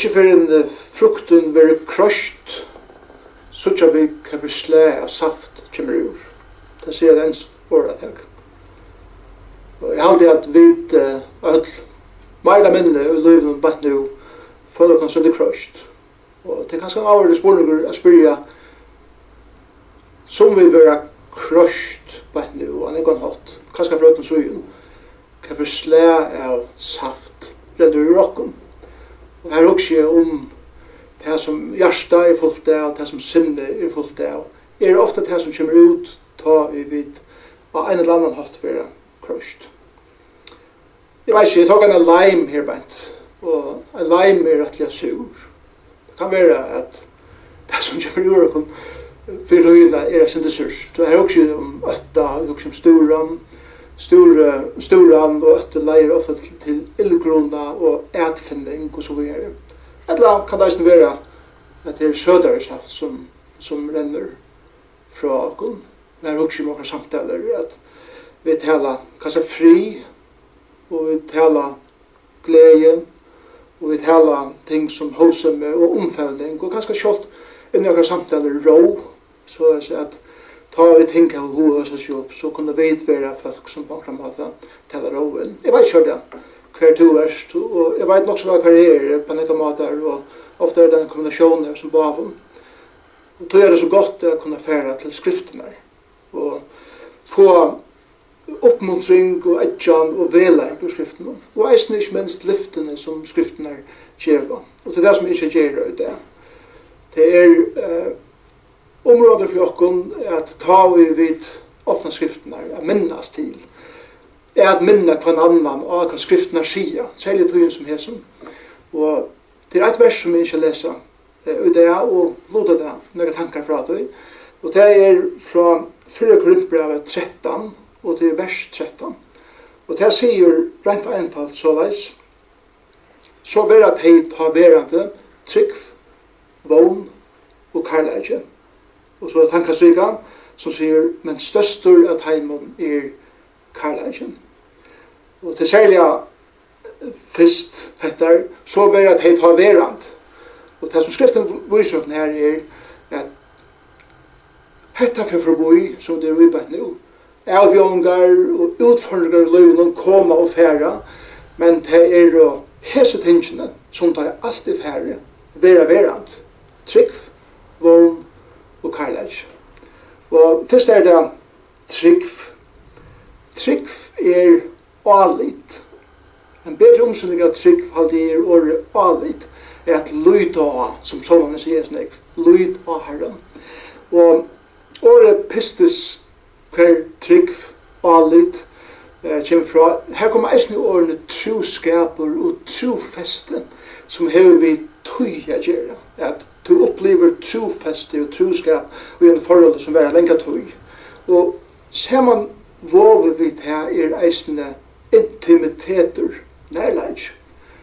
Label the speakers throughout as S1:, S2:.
S1: ikke for en frukten veri krøst, suttja vi kan vi slæ av saft kjemmer ur. Det sier den åra deg. Og jeg halde at vi öll, meira minne og løyven bant nu, føler oss under krøst. Og det er ganske avhverlig spurningur å spyrja som vi vera krøst bant nu, og han er gong hatt, kanskje fra utan sugen, kan vi slæ av saft renner i okken. Og her også er om det som hjärsta er fullt av, det som sinne er fullt av. Er ofta det som kommer ut, ta i vid, av en eller annan hatt vera krøst. Jeg vet ikke, jeg tok en lime her bænt, og en lime er rettelig sur. Det kan være at det som kommer ut, og fyrir høyina er sin surs. Det er også om ötta, også om sturan, stora stora och att lejer ofta till, till illgrunda och ätfinning och så vidare. Eller kan det inte vara att det är södare saft som, som ränner från Akon. Vi har också många samtaler att vi talar kanske fri och vi talar glädje och vi talar ting som holsum och omfällning och kanske kjolt i några samtaler rå, så att säga att ta ut hinka og hoa seg sjopp, så kunne vi vera folk som på akkurat måte talar oven. Jeg vet ikke det, hver to verst, og jeg vet nok så hva hver er på nekka måte og ofte er det en kombinasjon som bavum. Og tog er det så godt å kunne fære til skriftene, og få oppmuntring og etjan og veleik ur skriftene, og eisen ikke minst lyftene som skriftene kjeva. Og det er det som ikke gjør det, det er uh, område for okken at ta vi vid åpne skriftene, at minnas til, er at minne hver annan av hva skriftene sier, særlig tøyen som hesen. Og det er et vers som vi ikke leser, og det er å det noen tankar fra tøy, og det er fra 4 Korintbrevet 13, og til vers 13. Og det sier rent einfalt såleis, så vera teit ha verande trygg, vogn og karlægjen Og så er det tankasvika som sier, men støstur av teimen er karlægen. Og til særlig fyrst Petter, så ber jeg at heit har verand. Og det som skriften viser her er at hetta fyrir forboi, som det er vibet nu, avbjongar og utfordringar i koma og færa, men det er jo hese tingene som tar alltid fære, vera verand, trygg, vogn slætj. Og først er det trygg. Trygg er alit. En bedre omsynning av trygg halde er året alit er at lyd av, som sånn sier snakk, lyd av herren. Og året pistes hver trygg alit eh, kjem fra, her kommer eisne årene troskaper og trofeste som hever vi tøy a gjerra, at Du opplever trofeste og troskap i en forhold som er lenge tog. Og ser man våver vi her er eisende intimiteter, nærleik.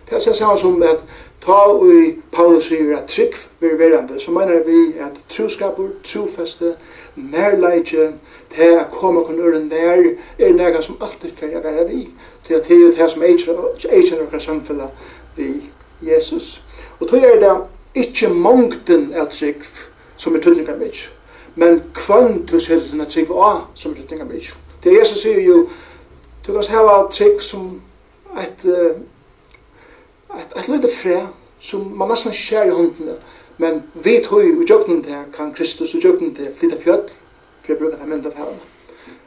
S1: Det er samme som at ta i Paulus sier at trygg vi er verande, så mener vi at troskapur, trofeste, nærleik, det er koma kun øre nær, er nærleik som alltid fyrir å være vi. Det er det som er eisende okkar samfunnet vi Jesus. Og tog er det Ikke mongten er trygg som er tøtninga mig, men kvann du ser setter denne trygg av som er tøtninga mig. Det er Jesus sier jo, du kan hava trygg som et, et, et løyde fræ, som man nesten skjer i håndene, men vi høy i jøgnen til kan Kristus og jøgnen til flytta fjöll, for jeg bruker det mynda til henne.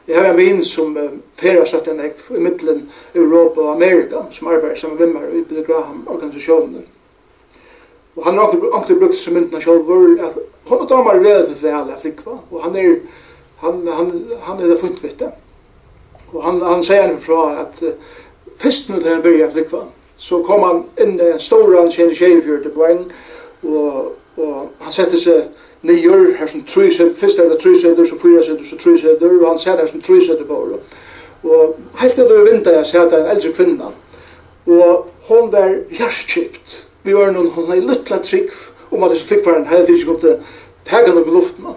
S1: Jeg har en vin som uh, ferra satt en i middelen Europa og Amerika, som arbeider sammen med vimmer i Billy Graham-organisasjonen. Og han har alltid brukt som myndna sjálfur, at hun og hon damar relativt vel at flikva, og han er, han, han, han er det funnet vitt. Og han, han sier han fra at uh, først når han begynner byrja flikva, så kom han inn i en stor storan tjene tjejefjörd til poeng, og, og han setter seg nyer, her som trysed, først er det tryseder, så fyra seder, så tryseder, og han sette her som tryseder på året. Og helt til det vinda jeg sette en eldre kvinna, og hon var hjertskipt, vi var noen, han har luttla trygg, om at det fikk var en heilig ikke kom til heggen opp i luften.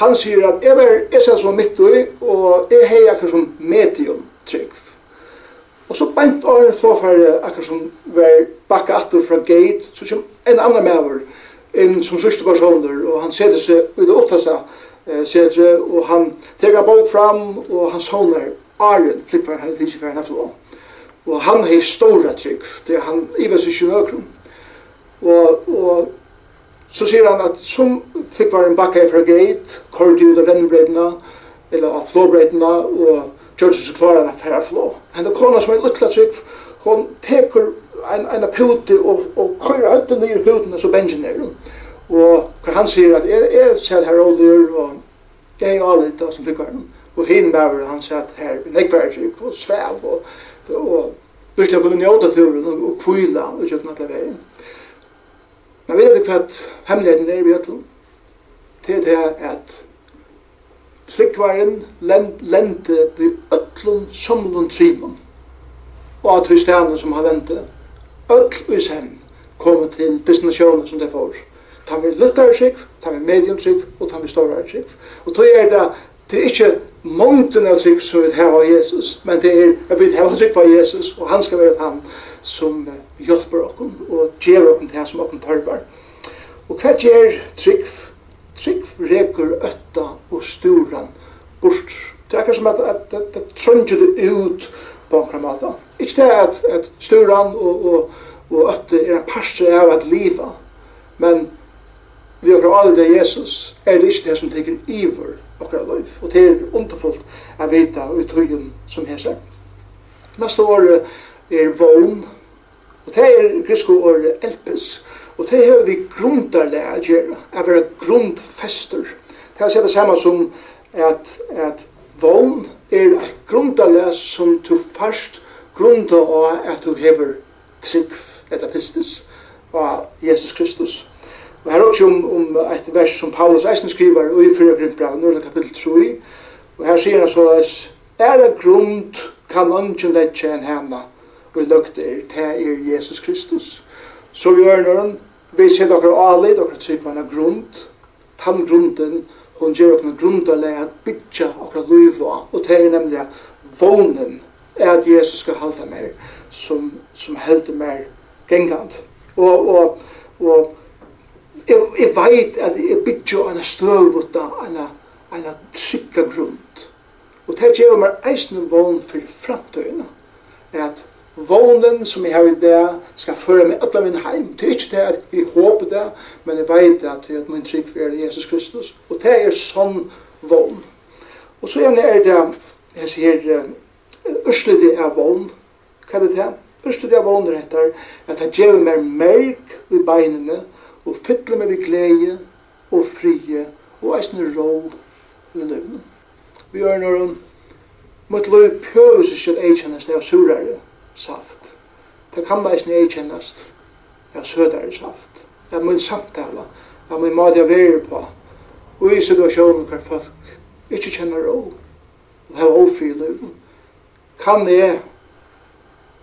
S1: Han sier at jeg var, jeg ser så midt i, og jeg hei akkur som medium trygg. Og så beint av en flåfare akkur som var bakka atter fra gate, så kom en annan mever inn som sørste personer, og han sette seg ut og åtta seg, sette, og han tega bok fram, og han sånner Arjen flippar heilig ikke for henne flå. Og han har stora trygg, det er han iver seg ikke nøkrum. Og, og så sier han at som fikk var en bakke fra gate, kort ut av rennbreidene, eller av flåbreidene, og gjør seg så klarer han å flå. Henne kona som er luttla trygg, hon teker en, en pute og, og køyre høyden nye puten, så bensin er Og hva han sier at jeg, jeg ser her oljer, og jeg er alitt av som fikk var Og hinn bæver han sier at her, jeg var trygg, og svev, og, og og virkelig kunne njóta turen og og kvila, og kjøkken at veien. Men vet du hva hemmeligheten er i bjøtlen. Det er at flikvaren lente vi ötlun somlun trimon. Og at høystanen som han lente, öll i sen, kom til destinasjonen som det får. Ta vi luttare sikv, ta vi medium sikv, og ta vi stora sikv. Og tog er det, det er ikke mångten av sikv som vi har av Jesus, men det er at vi har sikv av Jesus, og han skal være han som hjelper oss og gjør oss det som oss tørver. Og hva gjør trygg? Trygg reker øtta og storan bort. Det er akkur som at, det trønger det ut på en måte. Ikke det at, at storan og, og, og øtta er en parstre av at liva, men vi har aldri Jesus er det ikke det som teker iver akkurat liv. Og det er underfullt å vite ut høyen som her seg. Neste år er vogn, og det er grisko året elpes, og det har vi grundarle å gjøre, å være grundfester. Det er det samme som at, at vogn er et grundarle som du først grunda av at du hever trygg etter pistis av Jesus Kristus. Og her er også om, om et vers som Paulus eisen skriver i 4. Grimbra, nødla kapittel 3, og her sier han så, er «Ære grund kan ungen letje enn henne, vi lukt er, til er Jesus Kristus. Så vi gjør når han, vi ser dere alle, dere trykker en grunn, tann grunden, hun gjør dere grunnlega at bytja dere liv av, og det er nemlig vånen er at Jesus skal halda meg som, som heldur meg gengant. Og, og, og jeg, jeg vet at jeg bytja en støvvutta, en, en trygga grunn. Og det gjør meg eisen vån for framtøyna, at vånen som jeg har i det skal føre meg alle min heim. Det er ikke det at jeg håper det, men jeg vet at det er min trygg er Jesus Kristus. Og det er sånn vån. Og så gjerne er det, jeg sier, Ørslede er vån. Hva er det det? Ørslede er vån rettar at jeg gjør meg merk i beinene og fytler meg ved glede og frie og eisne ro i løvene. Vi gjør når han mot løy pjøves at jeg kjennes det er surere saft. Det kan man ikke kjennes. Det er sødare saft. Det er min samtale, Det er min mat jeg verer på, og i situasjonen hver folk ikke kjenner ro, og har ofri i løven. Kan jeg,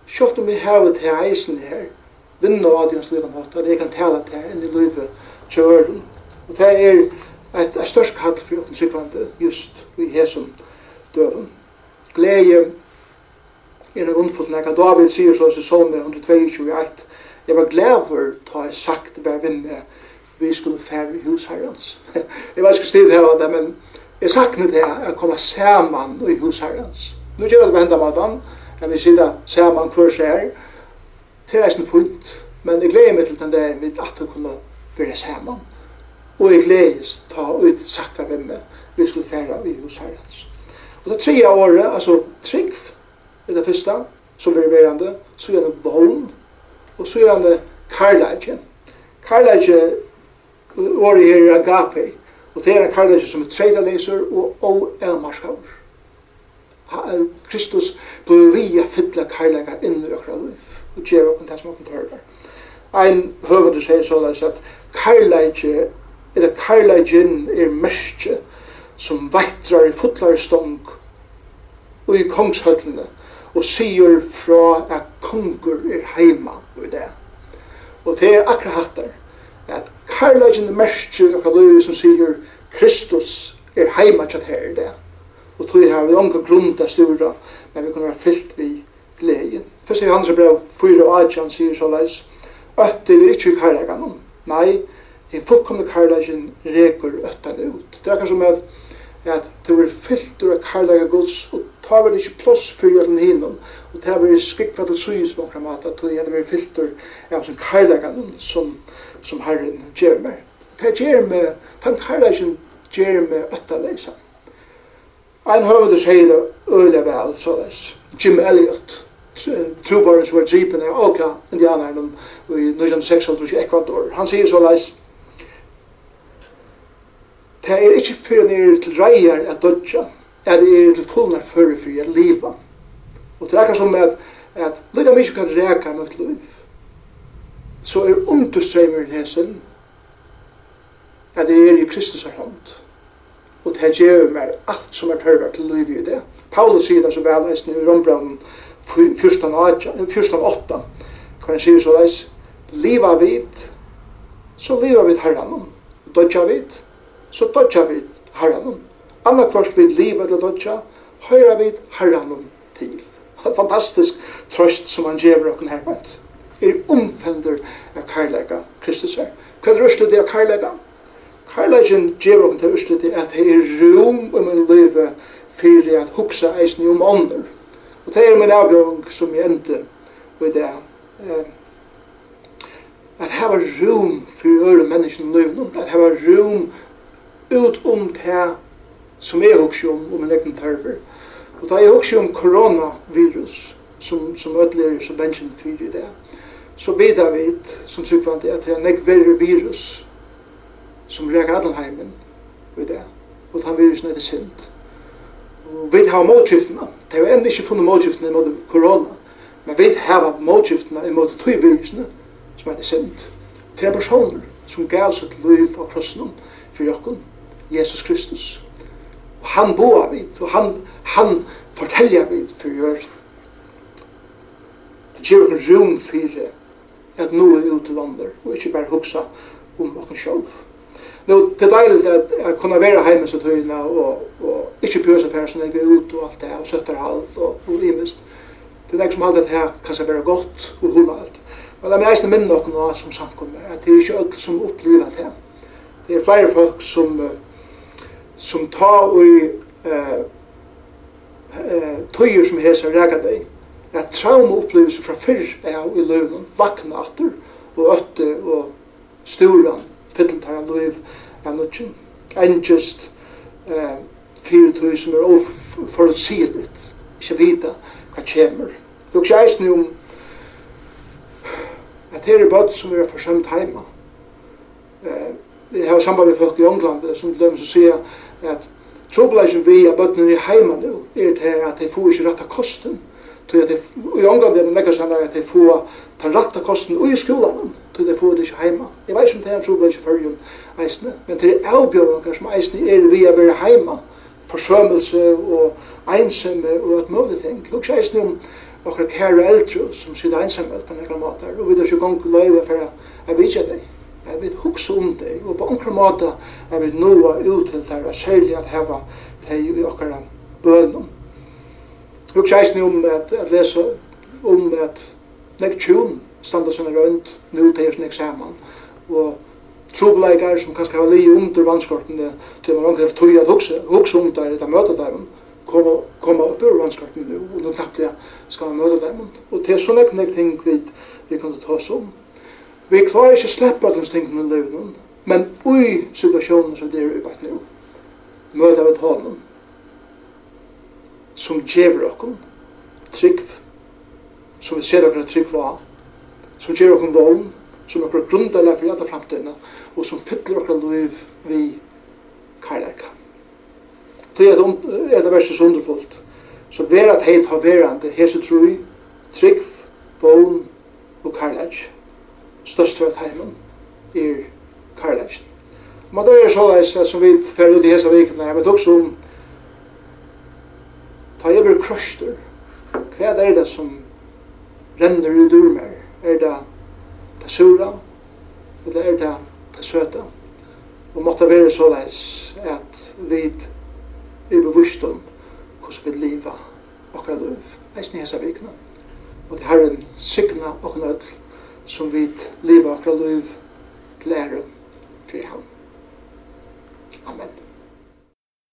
S1: sjått om jeg har til eisen her, vinna av det hans liv måte, at jeg kan tale til enn i livet til øren. Og det er et, et størst kall for åkken sykvande just i hesum døven. Gleie er noe ondfullt nek. David sier så i Salmer 122,1 Jeg var glad for ta jeg sagt det bare vinne vi skulle færre i hus herrens. jeg var ikke stil her det, men jeg sakne det at komme saman i hus herrens. Nå gjør det på enda maten, jeg vil si det saman hver seg til reisen fullt, men jeg gleder meg til den der mitt at du kunne være saman. Og jeg gleder ta ut sagt det hvem vi skulle færre i hus herrens. Og det tredje året, altså trygg, er det første, som er verande, så er det vogn, og så er det karlægje. Karlægje, året her er agape, og det er en karlægje som er tredjeleser og og oelmarskavur. Kristus blir vi a fylla karlægje inn i okra liv, og gjør okkur det som okkur tørver. Ein høver du sier såleis at karlægje, eller karlægjen er merskje, som veitrar i fotlar stong og i kongshøllene, og sier fra at konger er heima i det. Og det er akkurat hatt der, at karlagen er merskje av kalorier som sier Kristus er heima tjatt her i det. Og tog her vi omgå grunn til stura, men vi kan være fyllt vi glede. Først i hans brev 4 og 8, han sier så leis, Øtter vi ikke i karlagen, nei, en fullkomne karlagen reker øtter ut. Det er kanskje med at at det blir fyllt ur karlaga gods, og ta vel ikke plåss fyrir allan hinnom, og det var skikva til suyis på okra mat, at det var fyltur av som karlagan som, som herren gjer meg. Det gjer meg, den karlagan gjer meg ötta leysan. Ein høvdu sier det øyla vel, så des, Jim Elliot, True som var dripen av Oka, indianaren, i 1906 i Ecuador. Han sier så leis, Det er ikke fyrir det er til reier at dødja, er det er til fullnar fyrir fyrir at liva. Og det er som at, at lukka mykje kan reka mot liv, så er understreimeren hesen at det er i Kristus er hånd. Og det gjør meg alt som er tørver til liv i det. Paulus sier det så vel eisen i Rombranden 14.8, kan han sier så leis, liva vid, så liva vid herranen, dødja vid, så dodja vi herranen. Anna kvart vi livet eller dodja, høyra vi herranen til. En fantastisk trøst som han gjør okken her bænt. Er omfender av karlæga Kristus her. Hva er røslet det av karlæga? Karlægen gjør okken til røslet det at det er rom om en livet fyrir at hugsa eisen om ånder. Og det er min avgjøring som jeg endte ved det at hava room fyrir øre menneskene i løven, at hava room ut om det som jeg også om, om en egen terfer. Og da er jeg også om koronavirus, som, som ødler som bensjen fyrir i det. Så vidar vi, som tryggvandi, at det er en verre virus som reker Adelheimen i det. Og den virusen er det sint. Og vi har målskiftene. Det er jo enda ikke funnet målskiftene mot korona. Men vi har målskiftene mot tøy virusene som er det synd. Tre personer som gav seg til liv av krossen for jokken. Jesus Kristus. Og han boa vid, og han, han fortelja vid for jøren. Det gjør en rum for at nå er ute til og ikke bare huksa om okken sjolv. Nå, det er deilig at jeg kunne være hjemme så tøyna, og, og ikke bjøse affæren som jeg er ut og alt det och og søtter och og, og imest. Det er det som det her kan seg være godt og hålla alt. Men jeg eisne minne okken av som samkommer, at det er ikke alle som opplever det her. Det er flere folk som uh, som ta og eh eh tøyer som hesa rega dei at trauma upplevelse fra fyrr er i løvnum vakna atter og øtte og storan her av løv av nutjen enn just eh, fyrir tøy som er oforutsigeligt ikke vita hva kjemur Det er også eisne om at her er bøtt som er forsømt heima har samband med folk i England som til dem som sier at trobladjen vi er bøttene i heima nu er det at de får ikke rett av kosten. Til at i England er det nekka sannar at de får ta rett av kosten og i skolan til de får det ikke heima. Jeg vet ikke om det er en trobladjen fyrir eisne men til det avbjørnker som eisne er vi at være heima. Forsømmelse og einsamme og alt mulig ting. Lukk eisne om okkar kære eldre som sitter einsamme på nekka matar og vi er ikke gong løyve for at vi ikke det at vi hugsa om det, og på onkra måte at vi noa ut til det, og særlig at heva det i okkara bønum. Hugsa ni om at, at lesa om at nek tjun standa som rønt nu til nek saman. Og trobeleikar som kanskje har li under vanskortene, til man langt tog at hugsa, hugsa om det, eller møte der, koma, koma upp ur vanskortene nu, og nu knappliga skal man møta dem, og til sånne ting vi, vi kan ta oss om, Vi klarer ikke å slippe alle disse tingene i livet, men ui situasjonen som det er i bakt nå, møter vi hånden, som gjever okken, trygg, som vi ser okken trygg var, som gjever okken vålen, som okker grunderlig for alle fremtiden, og som fyller okker liv vi kærleika. Det er det verste sunderfullt. Så vera at heit har verande, hese trui, trygg, vålen og kærleik størst av heimen er karlæsjen. Men det er såleis som vi fære ut i hese vikene, jeg vet også om ta jeg blir krøster, hva er det som renner ut ur meg? Er det det sura? Eller er det det søta? Og måtte være så leis at vi er bevisst om hvordan vi lever akkurat liv, eisen i hese vikene. Og det herren signa og nødl som vi lever akkurat liv til ære for ham. Amen.